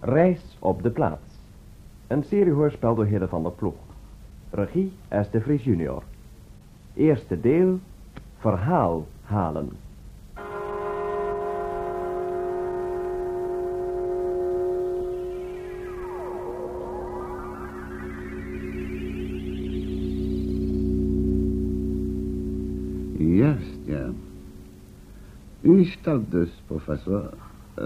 Reis op de plaats. Een seriehoorspel door Hille van der Ploeg. Regie S. de Vries junior. Eerste deel. Verhaal halen. Juist, ja. U stelt dus, professor,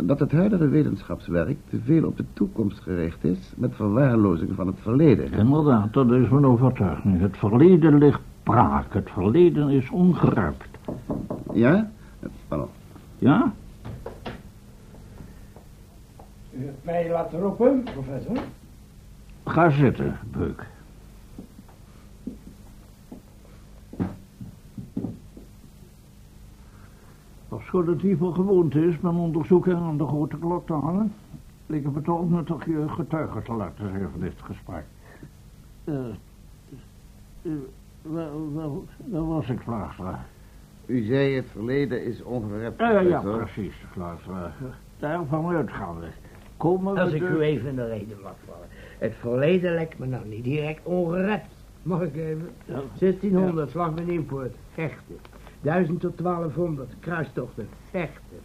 dat het huidige wetenschapswerk te veel op de toekomst gericht is met verwaarlozing van het verleden. Inderdaad, dat is mijn overtuiging. Het verleden ligt braak. Het verleden is ongeruimd. Ja? Pardon. Ja? U hebt mij laten roepen, professor. Ga zitten, Beuk. Ofschoon het hier van gewoonte is mijn onderzoeking aan de grote klok te hangen, leek het me toch nuttig je getuigen te laten zijn van dit gesprek. Eh, uh, waar, waar, waar was ik, Vlaagstra? U zei het verleden is ongerept, Eh, ja, professor. precies, Vlaagstra. Daarvan uitgaande. Komen we Als ik u even in de reden mag vallen. Het verleden lijkt me nou niet direct ongerept. Mag ik even? Ja. 1600, slag met Nieuwpoort, vechten. 1000 tot 1200, kruistochten, vechten.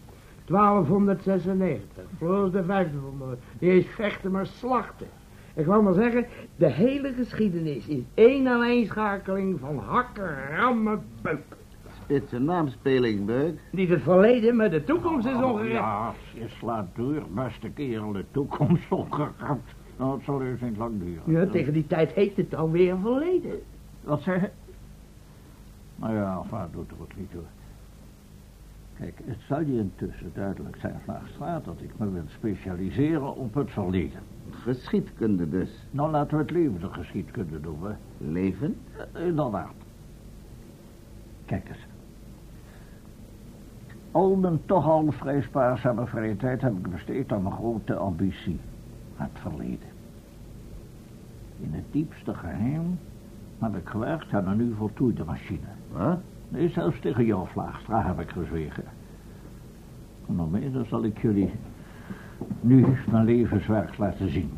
1296, Floris de vijfde vermoord. Die is vechten, maar slachten. Ik wou maar zeggen, de hele geschiedenis is één aaneenschakeling van hakken, rammen, beuken. Spitse naamspeling, Beuk. Niet het verleden, maar de toekomst is Oh, ongerept. ja, je slaat door, beste kerel, de toekomst ongerept. Nou, het zal eerst niet lang duren. Ja, tegen die tijd heet het alweer verleden. Wat zeg je? Nou ja, vaar doet er wat niet door. Kijk, het zal je intussen duidelijk zijn, Vlaagstraat, dat ik me wil specialiseren op het verleden. Geschiedkunde dus. Nou, laten we het leven de geschiedkunde noemen. Leven? Eh, Inderdaad. Kijk eens. Al mijn toch al vrij spaarzame vrije tijd heb ik besteed aan mijn grote ambitie. Het verleden. In het diepste geheim heb ik gewerkt aan een nu voltooide machine. Nee, zelfs tegen jou, Vlaagstra, heb ik gezwegen. En nog meer, dan zal ik jullie nu mijn levenswerk laten zien.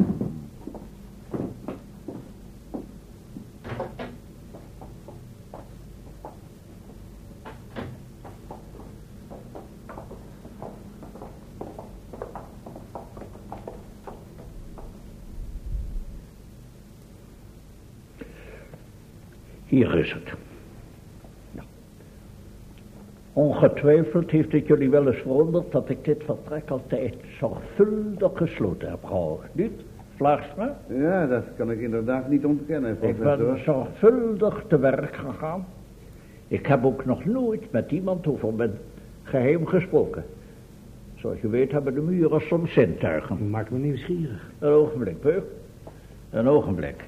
Hier is het. Ongetwijfeld heeft het jullie wel eens verwonderd dat ik dit vertrek altijd zorgvuldig gesloten heb gehouden. Niet, Vlaagstra? Ja, dat kan ik inderdaad niet ontkennen, Ik ben zorgvuldig te werk gegaan. Ik heb ook nog nooit met iemand over mijn geheim gesproken. Zoals je weet hebben de muren soms zintuigen. Maakt me nieuwsgierig. Een ogenblik, Peuk. Een ogenblik.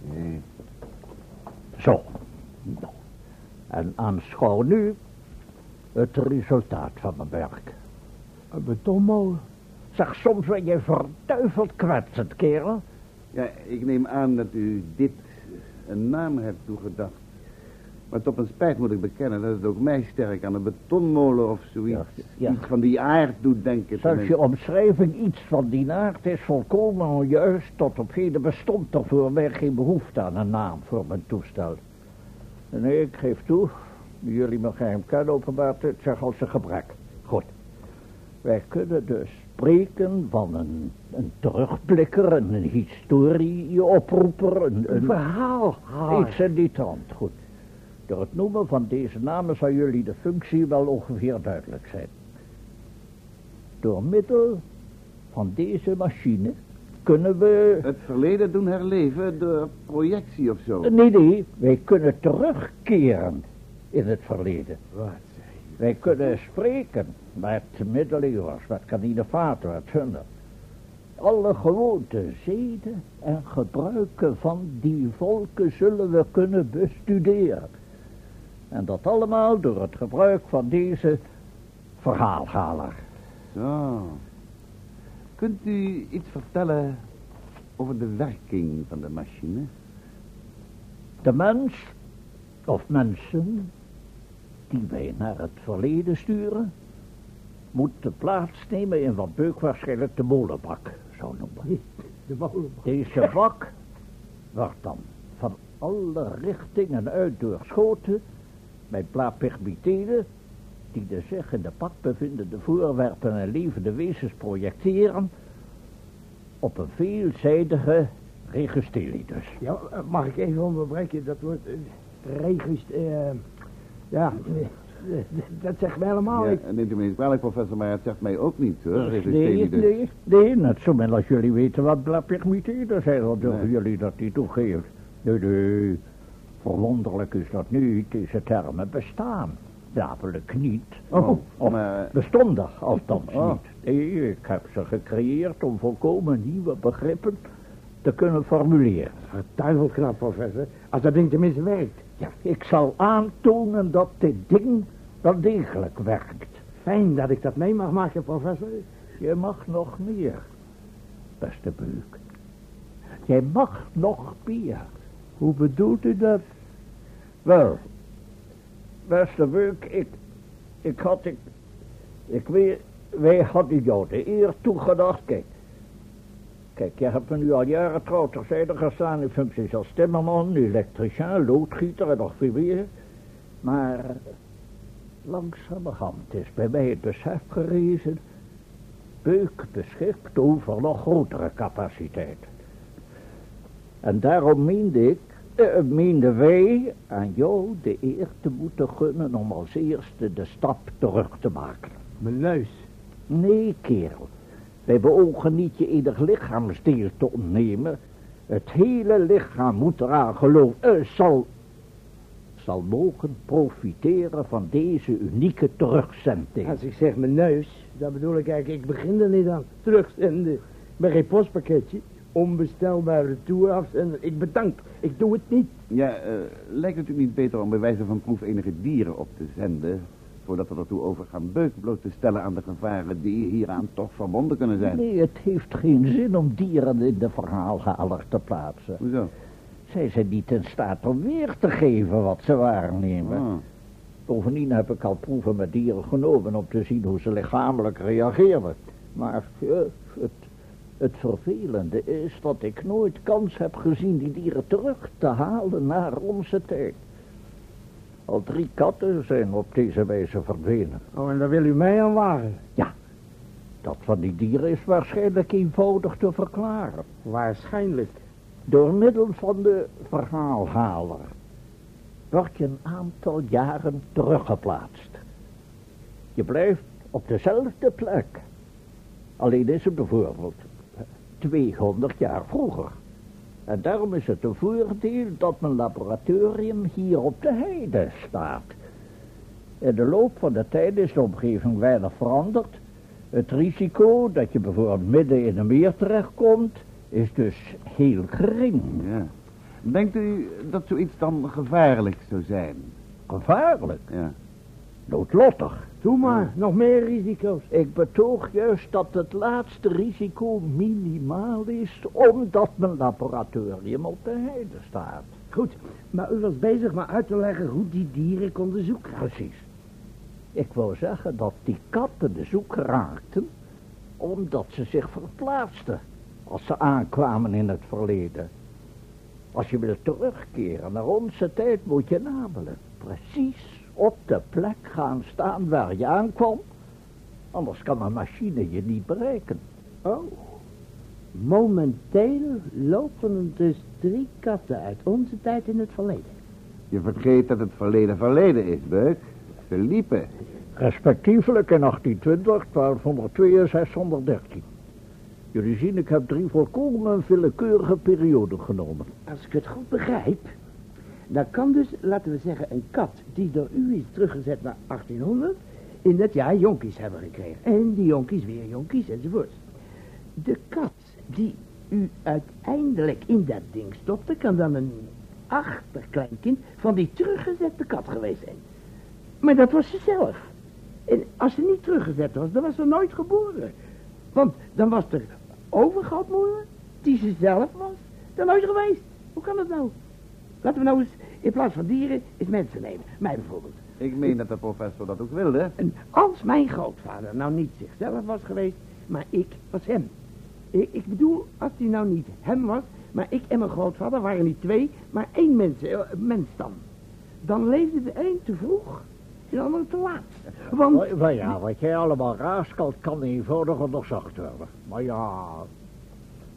Nee. Zo. Nou. En aanschouw nu het resultaat van mijn werk. Een betonmolen. Zeg, soms ben je verduiveld kwetsend, kerel. Ja, ik neem aan dat u dit een naam hebt toegedacht. Maar tot mijn spijt moet ik bekennen dat het ook mij sterk aan een betonmolen of zoiets Ja, ja. iets van die aard doet denken. Zelfs je omschrijving iets van die aard is volkomen onjuist. Tot op heden bestond er voor mij geen behoefte aan een naam voor mijn toestel. Nee, ik geef toe, jullie mijn geheim kennen openbaart, het zeg als een gebrek. Goed. Wij kunnen dus spreken van een, een terugblikker, een, een historieoproeper, een, een verhaal. Iets in die trant, goed. Door het noemen van deze namen zal jullie de functie wel ongeveer duidelijk zijn. Door middel van deze machine kunnen we... Het verleden doen herleven door projectie of zo. Nee, nee, wij kunnen terugkeren in het verleden. Wat zei je? Wij kunnen spreken met middeleeuwers, met Caninefato, met Hunner. Alle gewoonten, zeden en gebruiken van die volken zullen we kunnen bestuderen. En dat allemaal door het gebruik van deze verhaalhaler. Zo. Kunt u iets vertellen over de werking van de machine. De mens, of mensen, die wij naar het verleden sturen, moet de plaats nemen in wat Beuk waarschijnlijk de molenbak zou noemen. De molenbak. Deze bak wordt dan van alle richtingen uit doorschoten met die de zich in de bak bevindende voorwerpen en levende wezens projecteren op een veelzijdige registelie dus. Ja, eh, mag ik even onderbreken? Dat wordt uh, regist... ja, dat zegt mij helemaal Ja, niet. neemt u me niet kwalijk, professor, maar het zegt mij ook niet, hoor. Nee, Registerie dus. nee, nee, net zo min als jullie weten wat blapigmitelen zijn, dan durven Nee. jullie dat niet toegeven. Nee, nee, verwonderlijk is dat niet, deze termen bestaan. Namelijk niet. Oh, Of maar- bestonden, althans Oh. niet. Nee, ik heb ze gecreëerd om volkomen nieuwe begrippen te kunnen formuleren. Vertuiveld knap, professor. Als dat ding tenminste werkt. Ja, ik zal aantonen dat dit ding wel degelijk werkt. Fijn dat ik dat mee mag maken, professor. Je mag nog meer, beste Beuk. Jij mag nog meer. Hoe bedoelt u dat? Wel, beste Beuk, ik, ik had, ik, ik weet, wij hadden jou de eer toegedacht. Kijk, kijk, jij hebt me nu al jaren trouw terzijde gestaan in functies als timmerman, elektricien, loodgieter en nog veel meer. Maar langzamerhand is bij mij het besef gerezen, Beuk beschikt over nog grotere capaciteit. En daarom meende ik, eh, meenden wij aan jou de eer te moeten gunnen om als eerste de stap terug te maken. Mijn neus. Nee, kerel. Wij beogen niet je enig lichaamsdeel te ontnemen. Het hele lichaam moet eraan geloven, eh, zal, zal mogen profiteren van deze unieke terugzending. Als ik zeg mijn neus, dan bedoel ik eigenlijk, ik begin er niet aan. Terugzenden. Ik ben geen postpakketje. Onbestelbare retour afzenden. Ik bedank. Ik doe het niet. Ja, eh, lijkt het u niet beter om bij wijze van proef enige dieren op te zenden... voordat we ertoe overgaan beuk bloot te stellen aan de gevaren die hieraan toch verbonden kunnen zijn? Nee, het heeft geen zin om dieren in de verhaalhaler te plaatsen. Hoezo? Zij zijn niet in staat om weer te geven wat ze waarnemen. Ah. Bovendien heb ik al proeven met dieren genomen om te zien hoe ze lichamelijk reageren. Maar eh, het, het vervelende is dat ik nooit kans heb gezien die dieren terug te halen naar onze tijd. Al drie katten zijn op deze wijze verdwenen. Oh, en daar wil u mij aan wagen. Dat van die dieren is waarschijnlijk eenvoudig te verklaren. Waarschijnlijk. Door middel van de verhaalhaler wordt je een aantal jaren teruggeplaatst. Je blijft op dezelfde plek. Alleen is het bijvoorbeeld 200 jaar vroeger. En daarom is het een voordeel dat mijn laboratorium hier op de heide staat. In de loop van de tijd is de omgeving weinig veranderd. Het risico dat je bijvoorbeeld midden in een meer terechtkomt, is dus heel gering. Ja. Denkt u dat zoiets dan gevaarlijk zou zijn? Gevaarlijk, Ja. Noodlottig. Doe maar. Nog meer risico's. Ik betoog juist dat het laatste risico minimaal is, omdat mijn laboratorium op de heide staat. Goed. Maar u was bezig maar uit te leggen hoe die dieren konden zoeken. Precies. Ik wou zeggen dat die katten de zoek raakten, omdat ze zich verplaatsten als ze aankwamen in het verleden. Als je wilt terugkeren naar onze tijd, moet je namelijk precies op de plek gaan staan waar je aankwam. Anders kan een machine je niet bereiken. Oh. Momenteel lopen er dus drie katten uit onze tijd in het verleden. Je vergeet dat het verleden verleden is, Beuk. Ze liepen. Respectievelijk in 1820, 1202 en 613. Jullie zien, ik heb drie volkomen willekeurige perioden genomen. Als ik het goed begrijp, dan kan dus, laten we zeggen, een kat die door u is teruggezet naar 1800, in dat jaar jonkies hebben gekregen. En die jonkies weer jonkies enzovoort. De kat die u uiteindelijk in dat ding stopte, kan dan een achterkleinkind van die teruggezette kat geweest zijn. Maar dat was ze zelf. En als ze niet teruggezet was, dan was ze nooit geboren. Want dan was er overgrootmoeder, die ze zelf was. Dat nooit geweest. Hoe kan dat nou? Laten we nou eens in plaats van dieren eens mensen nemen. Mij bijvoorbeeld. Ik meen dat de professor dat ook wilde. En als mijn grootvader nou niet zichzelf was geweest, maar ik was hem. Ik, ik bedoel, als hij nou niet hem was, maar ik en mijn grootvader waren niet twee, maar één mens, eh, mens dan. Dan leefde de een te vroeg en de ander te laat. Want... Maar, maar ja, wat jij allemaal raaskalt kan eenvoudig onderzocht worden. Maar ja,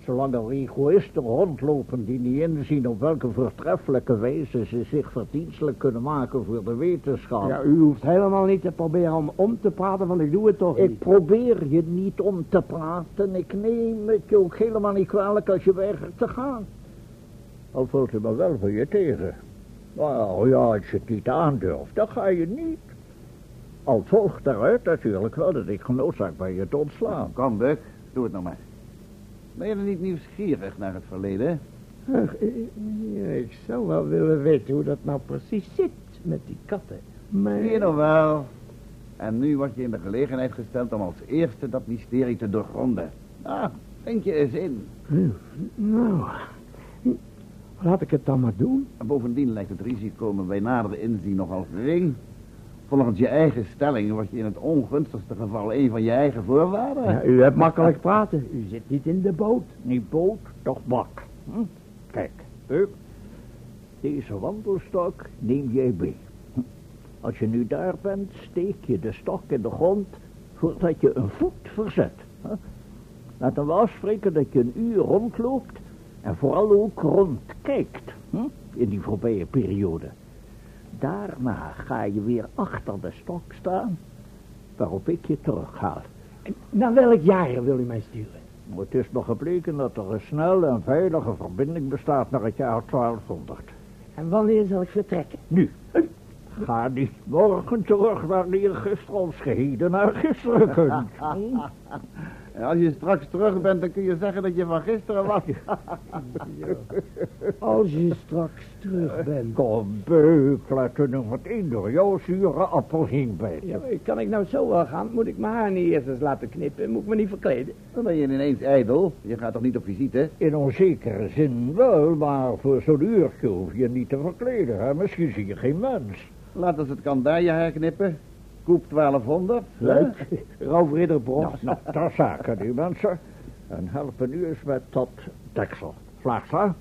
zolang er egoïsten rondlopen die niet inzien op welke voortreffelijke wijze ze zich verdienstelijk kunnen maken voor de wetenschap. Ja, u hoeft helemaal niet te proberen om om te praten, want ik doe het toch Ik niet. probeer je niet om te praten. Ik neem het je ook helemaal niet kwalijk als je weigert te gaan. Al vult je me wel voor je tegen. Nou ja, als je het niet aandurft, dan ga je niet. Al volgt daaruit natuurlijk wel dat ik genoodzaakt ben je te ontslaan. Kom, Buck, doe het nog maar. Ben je er niet nieuwsgierig naar het verleden? Ach, eh, ja, ik zou wel willen weten hoe dat nou precies zit met die katten. Maar... Zie je nog wel. En nu word je in de gelegenheid gesteld om als eerste dat mysterie te doorgronden. Ah, denk je eens in. Nou, laat ik het dan maar doen. En bovendien lijkt het risico me bij nadere inzien nogal gering. Volgens je eigen stelling word je in het ongunstigste geval een van je eigen voorwaarden. Ja, u hebt makkelijk praten. U zit niet in de boot. Niet boot, toch bak. Hm? Kijk, Peuk. Deze wandelstok neem jij mee. Hm. Als je nu daar bent, steek je de stok in de grond voordat je een voet verzet. Hè? Laten we afspreken dat je een uur rondloopt en vooral ook rondkijkt hm? in die voorbije periode. Daarna ga je weer achter de stok staan waarop ik je terughaal. En Naar welk jaar wil u mij sturen? Het is nog gebleken dat er een snelle en veilige verbinding bestaat naar het jaar 1200. En wanneer zal ik vertrekken? Nu, ga niet morgen terug wanneer je gisteren als geheden naar gisteren kunt. En als je straks terug bent, dan kun je zeggen dat je van gisteren was. Als je straks terug bent. Kom, beuk, laat er nog meteen door jouw zure appel heen bijten. Ja, kan ik nou zo wel gaan? Moet ik mijn haar niet eerst eens laten knippen? Moet ik me niet verkleden? Dan ben je ineens ijdel. Je gaat toch niet op visite? In onzekere zin wel, maar voor zo'n uurtje hoef je niet te verkleden. Hè? Misschien zie je geen mens. Laat als het kan daar je haar knippen. Koep 1200. Leuk. Roofridderbros. Nou, nou, dat zaken die mensen. En helpen nu eens met dat deksel. Vlaagsta.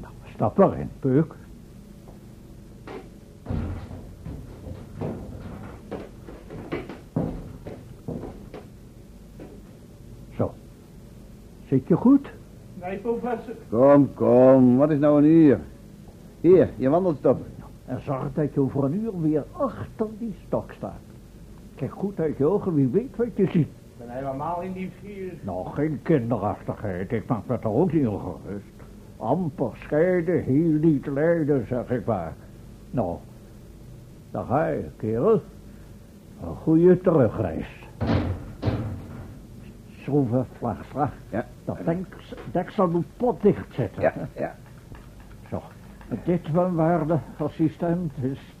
Nou, stap erin, Peuk. Zo. Zit je goed? Nee, professor. Kom, kom. Wat is nou een uur? Hier, je wandelstop. En zorg dat je over een uur weer achter die stok staat. Kijk goed uit je ogen, wie weet wat je ziet. Ik ben helemaal in die vier. Nou, geen kinderachtigheid. Ik maak me er ook niet ongerust. Amper scheiden, heel niet lijden, zeg ik maar. Nou, daar ga je, kerel. Een goede terugreis. Schroeven, vlagstra. Ja. Dat deks- deksel moet potdicht zitten. Ja, ja. Zo. Dit van waarde assistent is,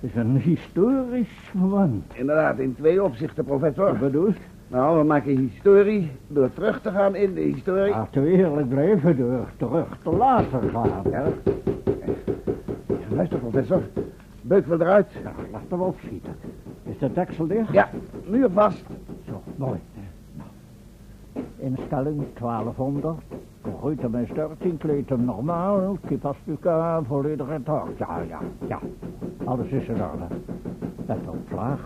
is een historisch moment. Inderdaad, in twee opzichten, professor. Wat bedoelt? Nou, we maken historie door terug te gaan in de historie. Laten we eerlijk blijven door terug te laten gaan. Ja. Luister, professor. Beuk wil eruit. Nou, laten we opschieten. Is de deksel dicht? Ja, nu vast. Zo, mooi. Instelling 1200. Groeit hem in 13, kleedt hem normaal. Kipastuka, volledig hoofd. Ja, ja, ja. Alles is in orde. Let op, vlaag.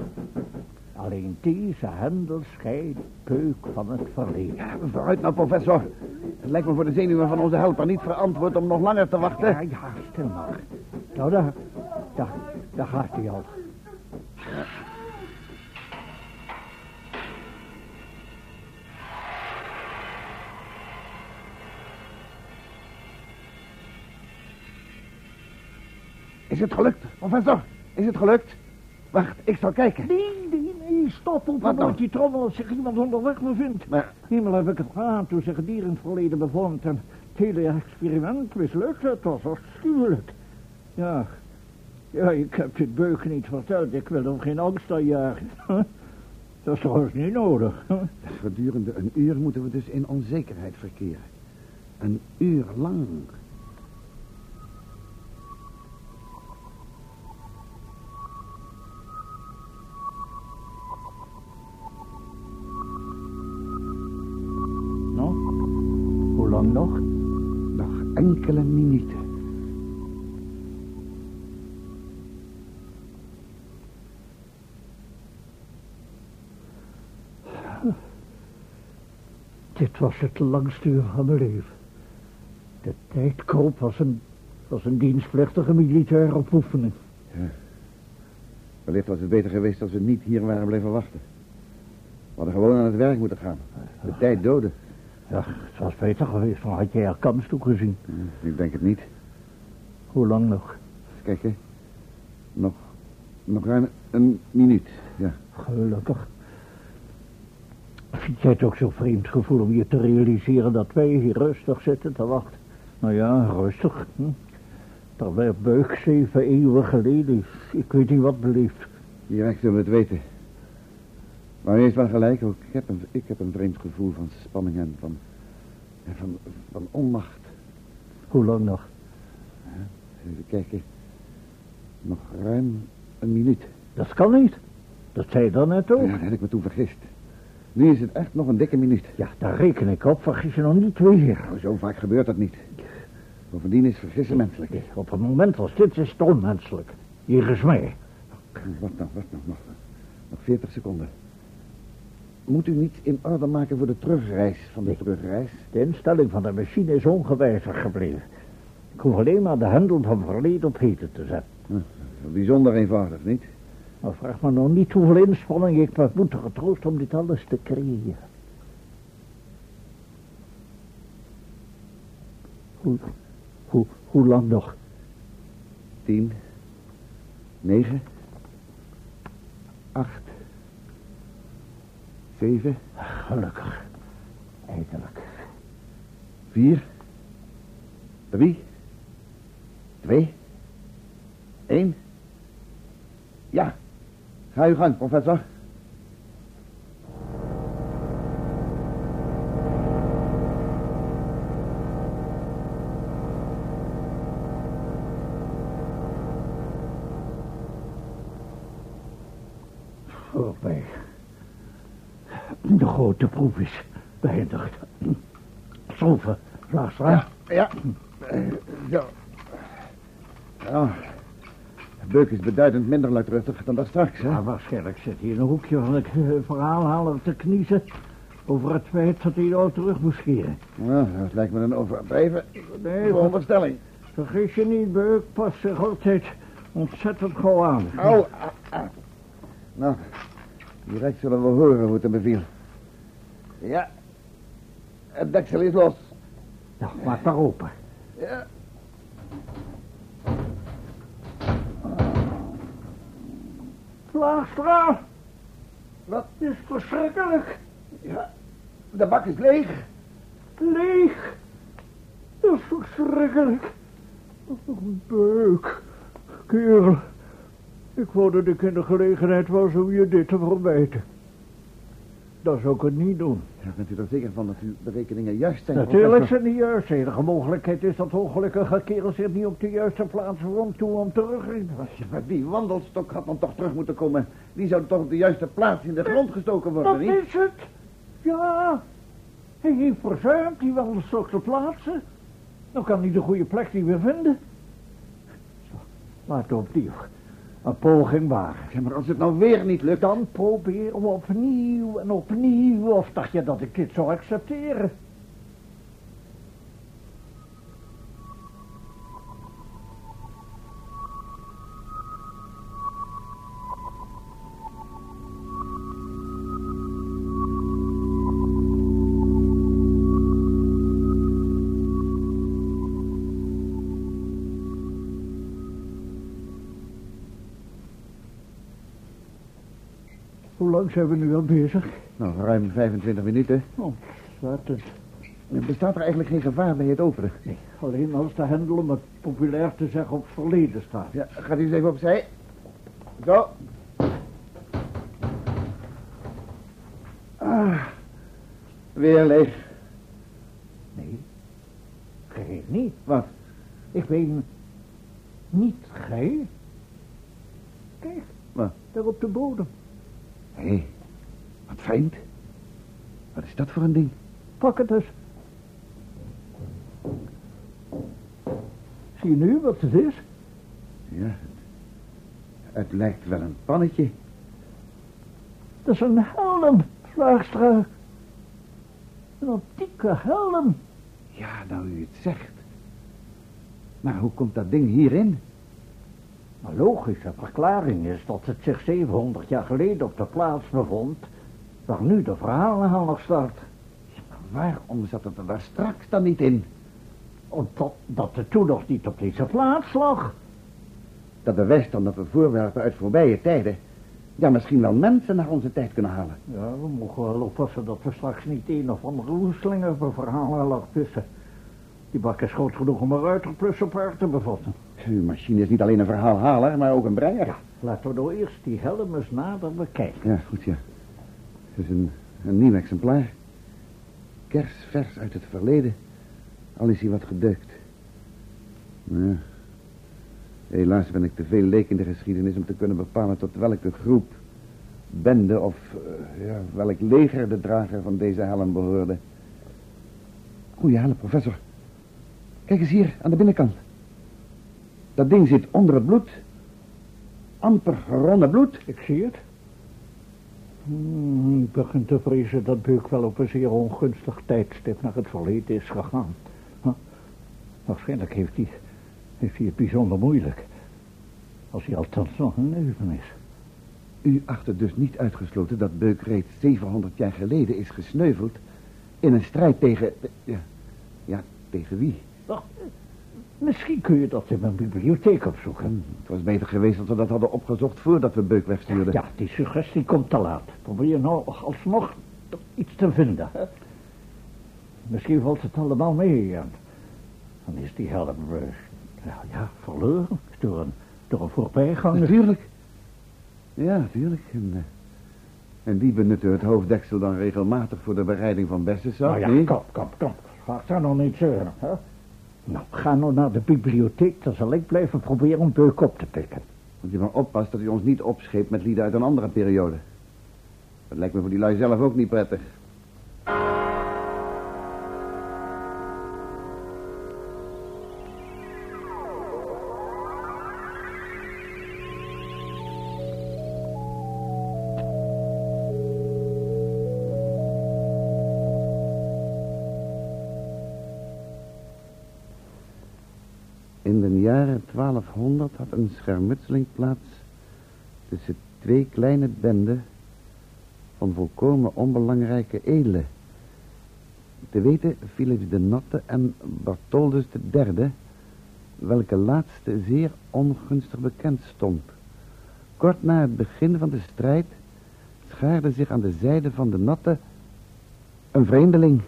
Alleen deze hendel scheidt peuk van het verleden. Ja, vooruit nou, professor. Het lijkt me voor de zenuwen van onze helper niet verantwoord om nog langer te wachten. Ja, ja, stil maar. Nou, daar, daar, daar gaat hij al. Is het gelukt, professor? Is het gelukt? Wacht, ik zal kijken. Nee, nee, nee, stop op Wat wat dan? die trommel als zich iemand onderweg bevindt. Maar, Hemel heb ik het gehad toen zich het dier in het verleden bevond en het hele experiment mislukt. Het was afschuwelijk. Ja, Ja, ik heb dit beuken niet verteld. Ik wil hem geen angst aanjagen. Dat is trouwens niet nodig. Gedurende een uur moeten we dus in onzekerheid verkeren. Een uur lang. Enkele minuten. Dit was het langste uur van mijn leven. De tijd kroop als een, als een dienstplichtige militair op oefening. Wellicht was het beter geweest als we niet hier waren blijven wachten. We hadden gewoon aan het werk moeten gaan. De tijd doden. Ja, het was beter geweest, dan had je er kans toe gezien. Ik denk het niet. Hoe lang nog? Kijk, hè. Nog, nog ruim een minuut. Ja. Gelukkig. Vind jij het ook zo'n vreemd gevoel om je te realiseren dat wij hier rustig zitten te wachten? Nou ja, rustig. Hm? Terwijl Beuk zeven eeuwen geleden is. Ik weet niet wat beleefd. Direct zullen we het weten. Maar u heeft wel gelijk ook. Ik heb een, ik heb een vreemd gevoel van spanning en van, en van, van onmacht. Hoe lang nog? Even kijken. Nog ruim een minuut. Dat kan niet. Dat zei je dan net ook. Ja, daar heb ik me toen vergist. Nu is het echt nog een dikke minuut. Ja, daar reken ik op. Vergis je nog niet weer. Nou, zo vaak gebeurt dat niet. Bovendien is vergissen menselijk. Op een moment als dit is het onmenselijk. Jegens mij. Wat nou, wat nou, nog, nog 40 seconden. Moet u niets in orde maken voor de terugreis van de terugreis? De instelling van de machine is ongewijzigd gebleven. Ik hoef alleen maar de hendel van verleden op heden te zetten. Hm, bijzonder eenvoudig, niet? Maar vraag me nog niet hoeveel inspanning ik me moet getroost om dit alles te creëren. Hoe, hoe, hoe lang nog? Tien. Negen. Acht. Zeven. Gelukkig. Eindelijk. Vier. Drie. Twee. Eén. Ja. Ga uw gang, professor. Grote proef is beëindigd. Zolven, Laastra. Ja. Eh, Zo. Ja. Beuk is beduidend minder luidruchtig dan dat straks, hè? Maar waarschijnlijk zit hij in een hoekje van het eh, verhaalhaler te kniezen... over het feit dat hij nou terug moest keren. Ja, dat lijkt me een overdreven Nee, veronderstelling. vergis je niet, Beuk past zich altijd ontzettend gauw aan. Au, au. Nou, direct zullen we horen hoe het hem beviel. Ja, het deksel is los. Nou, maak maar open. Ja. Laastra, Wat? het is verschrikkelijk. Ja, de bak is leeg. Leeg. Dat is verschrikkelijk. Beuk. Kerel. Ik wou dat ik in de gelegenheid was om je dit te verwijten. Dat zou ik het niet doen. Ja, bent u er zeker van dat uw berekeningen juist zijn? Natuurlijk het niet juist. De enige mogelijkheid is dat ongelukkige kerel zich niet op de juiste plaats rond toe om terug te Ja, maar die wandelstok had dan toch terug moeten komen. Die zou toch op de juiste plaats in de grond gestoken worden, Dat niet? is het. Ja. Hij heeft verzuimd die wandelstok te plaatsen. Dan kan hij de goede plek niet meer vinden. Zo, laten we opnieuw een poging wagen. Maar als het nou weer niet lukt... Dan proberen we opnieuw en opnieuw. Of dacht je dat ik dit zou accepteren? Lang zijn we nu al bezig? Nou, ruim 25 minuten. Ontzettend. Bestaat er eigenlijk geen gevaar bij het openen? Nee, alleen als de hendel, om het populair te zeggen, op verleden staat. Ja, gaat u eens even opzij. Zo. Ah, weer leeg. Nee, gij niet. Wat? Ik ben niet gij. Kijk, Wat? daar op de bodem. Hé, wat vreemd. Wat is dat voor een ding? Pak het eens. Zie je nu wat het is? Ja, het, het lijkt wel een pannetje. Dat is een helm, Vlaagstra. Een antieke helm. Ja, nou u het zegt. Maar hoe komt dat ding hierin? Een logische verklaring is dat het zich 700 jaar geleden op de plaats bevond... waar nu de verhalenhanger staat. Waarom zat het er daar straks dan niet in? Omdat dat het toen nog niet op deze plaats lag. Dat bewijst dan dat we voorwerpen uit voorbije tijden... ja, misschien wel mensen naar onze tijd kunnen halen. Ja, we mogen wel oppassen dat we straks niet een of andere per verhalen lag tussen. Die bak is groot genoeg om een ruiterplus op haar te bevatten. Uw machine is niet alleen een verhaalhaler, maar ook een breier. Ja, laten we nou eerst die helm eens nader bekijken. Ja, goed, ja. Het is een, een nieuw exemplaar. Kersvers uit het verleden. Al is hij wat gedeukt. Ja. Helaas ben ik te veel leek in de geschiedenis om te kunnen bepalen tot welke groep, bende of eh, ja, welk leger de drager van deze helm behoorde. Goeie helm, professor. Kijk eens hier, aan de binnenkant. Dat ding zit onder het bloed. Amper geronnen bloed. Ik zie het. Hmm, ik begin te vrezen dat Beuk wel op een zeer ongunstig tijdstip naar het verleden is gegaan. Huh? Waarschijnlijk heeft hij, heeft hij het bijzonder moeilijk. Als hij althans nog een leven is. U acht het dus niet uitgesloten dat Beuk reeds 700 jaar geleden is gesneuveld... in een strijd tegen... Ja, ja tegen wie? Wacht, misschien kun je dat in mijn bibliotheek opzoeken. Het was beter geweest dat we dat hadden opgezocht voordat we Beuk wegstuurden. Ja, die suggestie komt te laat. Probeer nou alsnog toch iets te vinden. Misschien valt het allemaal mee en dan is die helm eh, ja, ja, verloren door een, door een voorbijganger. Natuurlijk. Ja, natuurlijk. En, eh, en die benutten het hoofddeksel dan regelmatig voor de bereiding van bessensap, Nou ja, kom, kom, kom. Ga daar nog niet zeuren, hè? Nou, ga nou naar de bibliotheek, dan zal ik blijven proberen een beuk op te pikken. Want je maar oppast dat u ons niet opscheept met lieden uit een andere periode. Dat lijkt me voor die lui zelf ook niet prettig. In de jaren 1200 had een schermutseling plaats tussen twee kleine benden van volkomen onbelangrijke edelen. Te weten Philips de Notte en Bartholdus de Derde, welke laatste zeer ongunstig bekend stond. Kort na het begin van de strijd schaarde zich aan de zijde van de Notte een vreemdeling.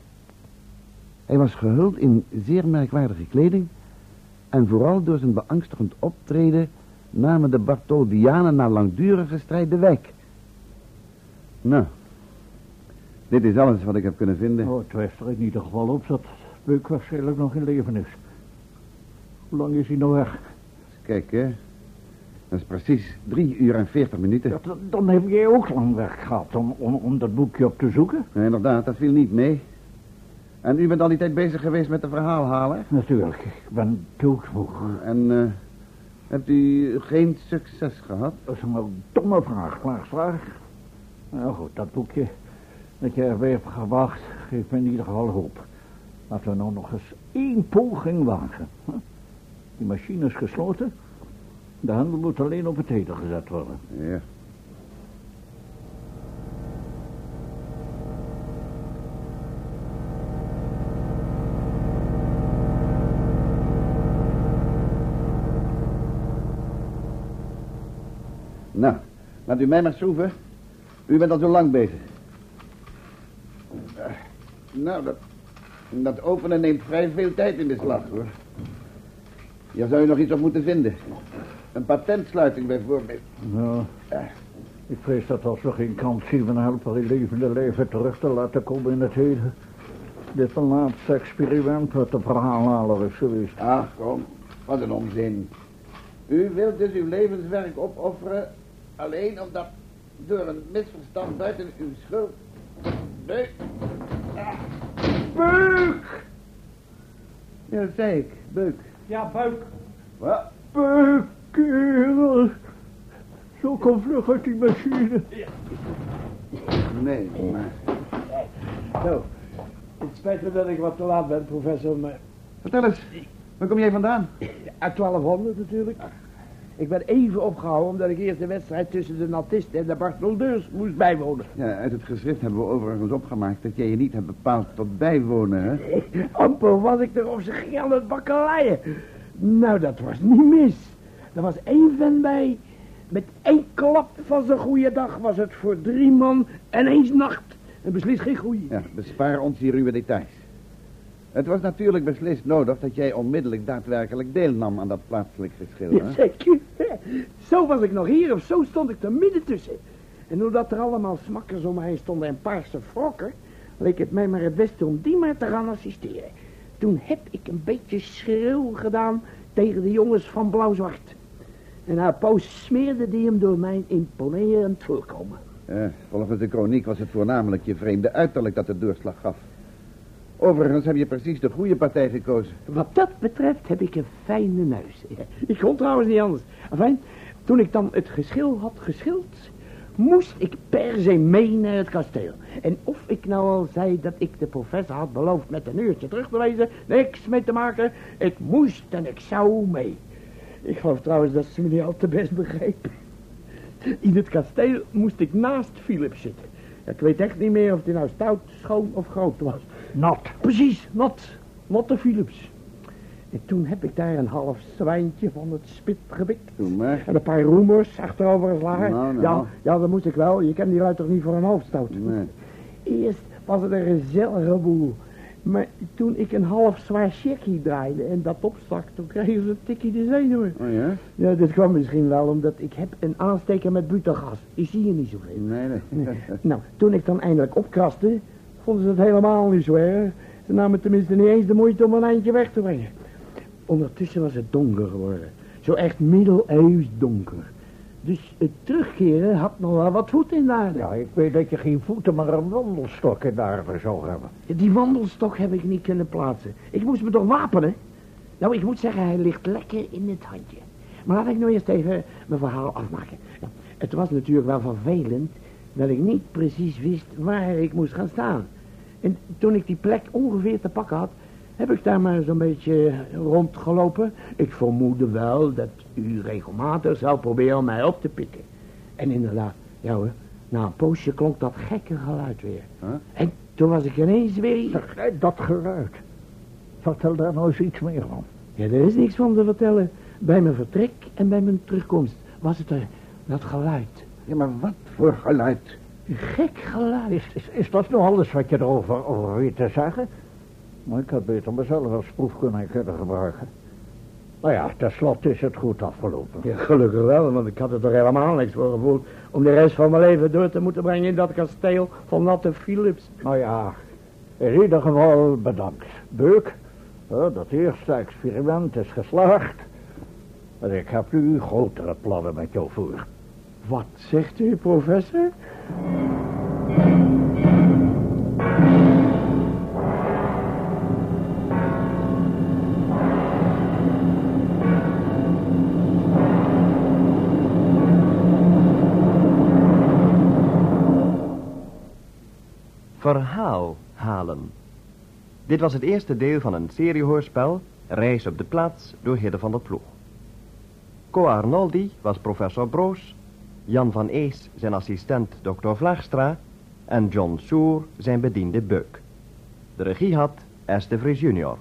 Hij was gehuld in zeer merkwaardige kleding en vooral door zijn beangstigend optreden namen de Bartholdianen na langdurige strijd de wijk. Nou, dit is alles wat ik heb kunnen vinden. Oh, het wijst er in ieder geval op dat Beuk waarschijnlijk nog in leven is. Hoe lang is hij nou weg? Kijk, hè. Dat is precies drie uur en veertig minuten. Ja, dan, heb jij ook lang weg gehad om, om, om dat boekje op te zoeken. Inderdaad, dat viel niet mee. En u bent al die tijd bezig geweest met de verhaalhaler? Natuurlijk, ik ben doodmoe. En eh, hebt u geen succes gehad? Dat is een domme vraag, Klaarsvraag. Nou goed, dat boekje dat je erbij hebt gewacht, geeft me in ieder geval hoop. Laten we nou nog eens één poging wagen. Die machine is gesloten. De handel moet alleen op het heden gezet worden. Ja. Laat u mij maar schroeven. U bent al zo lang bezig. Eh, Nou, dat, Dat openen neemt vrij veel tijd in beslag, hoor. Hier zou je nog iets op moeten vinden. Een patentsluiting bijvoorbeeld. Nou, ik vrees dat als we geen kans zien helpen in levende leven terug te laten komen in het heden. Dit een laatste experiment met de verhaalhaler is geweest. Ach, kom. Wat een onzin. U wilt dus uw levenswerk opofferen... alleen omdat door een misverstand buiten uw schuld... Nee. Ah. Beuk! Ja, dat zei ik. Beuk. Ja, buik. Wat? Beuk, kerel. Zo kom vlug uit die machine. Nee, maar... Zo, het spijt me dat ik wat te laat ben, professor, maar... Vertel eens. Waar kom jij vandaan? Uit 1200 natuurlijk. Ik ben even opgehouden omdat ik eerst de wedstrijd tussen de natisten en de Bartholdeurs moest bijwonen. Ja, uit het geschrift hebben we overigens opgemaakt dat jij je niet hebt bepaald tot bijwonen, hè? Amper was ik er of ze ging aan het bakkeleien. Nou, dat was niet mis. Er was één vent bij. Met één klap van zijn goede dag was het voor drie man en eens nacht. En beslist geen goeie. Ja, bespaar ons die ruwe details. Het was natuurlijk beslist nodig dat jij onmiddellijk daadwerkelijk deelnam aan dat plaatselijk geschil, hè? Zeker. Zo was ik nog hier of zo stond ik er midden tussen. En hoewel er allemaal smakkers om mij heen stonden en paarse frokken... leek het mij maar het beste om die maar te gaan assisteren. Toen heb ik een beetje schreeuw gedaan tegen de jongens van Blauw-Zwart. En een poos smeerde die hem door mijn imponerend voorkomen. Ja, volgens de kroniek was het voornamelijk je vreemde uiterlijk dat de doorslag gaf. Overigens heb je precies de goede partij gekozen. Wat dat betreft heb ik een fijne neus. Ik kon trouwens niet anders. Enfin, toen ik dan het geschil had geschild, moest ik per se mee naar het kasteel. En of ik nou al zei dat ik de professor had beloofd met een uurtje terug te wezen, niks mee te maken, ik moest en ik zou mee. Ik geloof trouwens dat ze me niet al te best begrepen. In het kasteel moest ik naast Philip zitten. Ik weet echt niet meer of hij nou stout, schoon of groot was. Nat. Precies, nat. Natte Philips. En toen heb ik daar een half zwijntje van het spit gebikt. Doe maar. En een paar roemers achterover geslagen. Nou, nou. Ja, ja, dat moest ik wel. Je kent die lui toch niet voor een hoofdstoot. Nee. Eerst was het een gezellige boel. Maar toen ik een half zwaar checkie draaide en dat opstak, toen kregen ze een tikkie de zenuwen. Oh ja? Ja, dit kwam misschien wel omdat ik heb een aansteker met butengas. Die zie je niet zoveel. Nee, nee. Nou, toen ik dan eindelijk opkraste, vonden ze het helemaal niet zo erg. Ze namen tenminste niet eens de moeite om een eindje weg te brengen. Ondertussen was het donker geworden. Zo echt middeleeuws donker. Dus het terugkeren had nog wel wat voet in de aarde. Ja, ik weet dat je geen voeten, maar een wandelstok in de aarde zou hebben. Die wandelstok heb ik niet kunnen plaatsen. Ik moest me toch wapenen? Nou, ik moet zeggen, hij ligt lekker in het handje. Maar laat ik nou eerst even mijn verhaal afmaken. Nou, het was natuurlijk wel vervelend dat ik niet precies wist waar ik moest gaan staan. En toen ik die plek ongeveer te pakken had, heb ik daar maar zo'n beetje rondgelopen. Ik vermoedde wel dat u regelmatig zou proberen om mij op te pikken. En inderdaad, ja hoor, na een poosje klonk dat gekke geluid weer. Huh? En toen was ik ineens weer. Zeg, dat geluid. Vertel daar nou eens iets meer van. Ja, er is niks van te vertellen. Bij mijn vertrek en bij mijn terugkomst was het er, dat geluid. Ja, maar wat voor geluid? Gek geluid. Is, is, is dat nou alles wat je erover over weet te zeggen? Maar ik had beter mezelf als proefkonijn kunnen gebruiken. Nou ja, tenslotte is het goed afgelopen. Ja, gelukkig wel, want ik had er toch helemaal niks voor gevoeld... om de rest van mijn leven door te moeten brengen in dat kasteel van Natte Philips. Nou ja, in ieder geval bedankt. Beuk, dat eerste experiment is geslaagd. En ik heb nu grotere plannen met jou voor. Wat zegt u, professor? Verhaal halen. Dit was het eerste deel van een seriehoorspel, Reis op de plaats, door Hidde van der Ploeg. Co Arnoldi was professor Broos, Jan van Ees zijn assistent Dr. Vlaagstra en John Soer zijn bediende Beuk. De regie had de Vries junior.